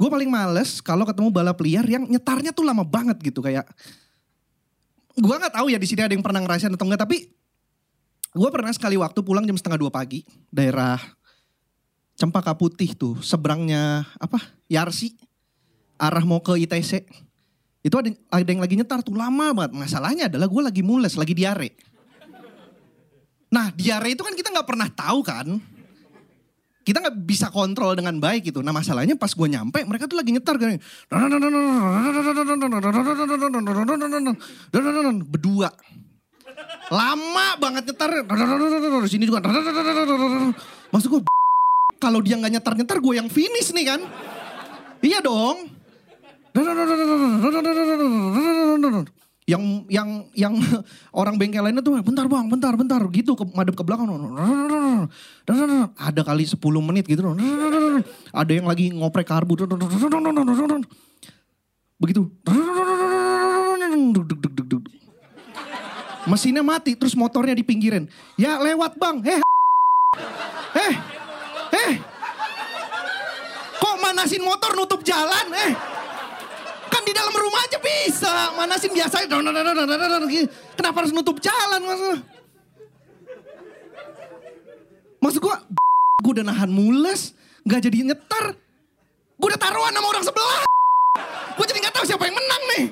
Gue paling males kalau ketemu balap liar yang nyetarnya tuh lama banget gitu kayak. Gue nggak tahu ya di sini ada yang pernah ngerasain atau enggak tapi gue pernah sekali waktu pulang jam setengah dua pagi daerah Cempaka Putih tuh seberangnya apa Yarsi arah mau ke ITC itu ada ada yang lagi nyetar tuh lama banget. Masalahnya adalah gue lagi mules lagi diare. Nah diare itu kan kita nggak pernah tahu kan kita nggak bisa kontrol dengan baik gitu. Nah masalahnya pas gue nyampe mereka tuh lagi nyetar gini. Berdua. Lama banget nyetar. Sini juga. Maksud gue kalau dia nggak nyetar-nyetar gue yang finish nih kan. Iya dong. Yang yang yang orang bengkel lainnya tuh bentar bang, bentar, bentar gitu ke madep ke belakang. Ada kali 10 menit gitu. Ada yang lagi ngoprek karbu. Begitu. Mesinnya mati terus motornya di pinggirin. Ya lewat bang. Eh. Eh. Eh. Kok manasin motor nutup jalan? Eh. Dalam rumah aja bisa. Manasin biasa. Kenapa harus nutup jalan? Maksud, maksud gue, gue udah nahan mules. Gak jadi nyetar. Gue udah taruhan sama orang sebelah. Gue jadi gak tahu siapa yang menang nih.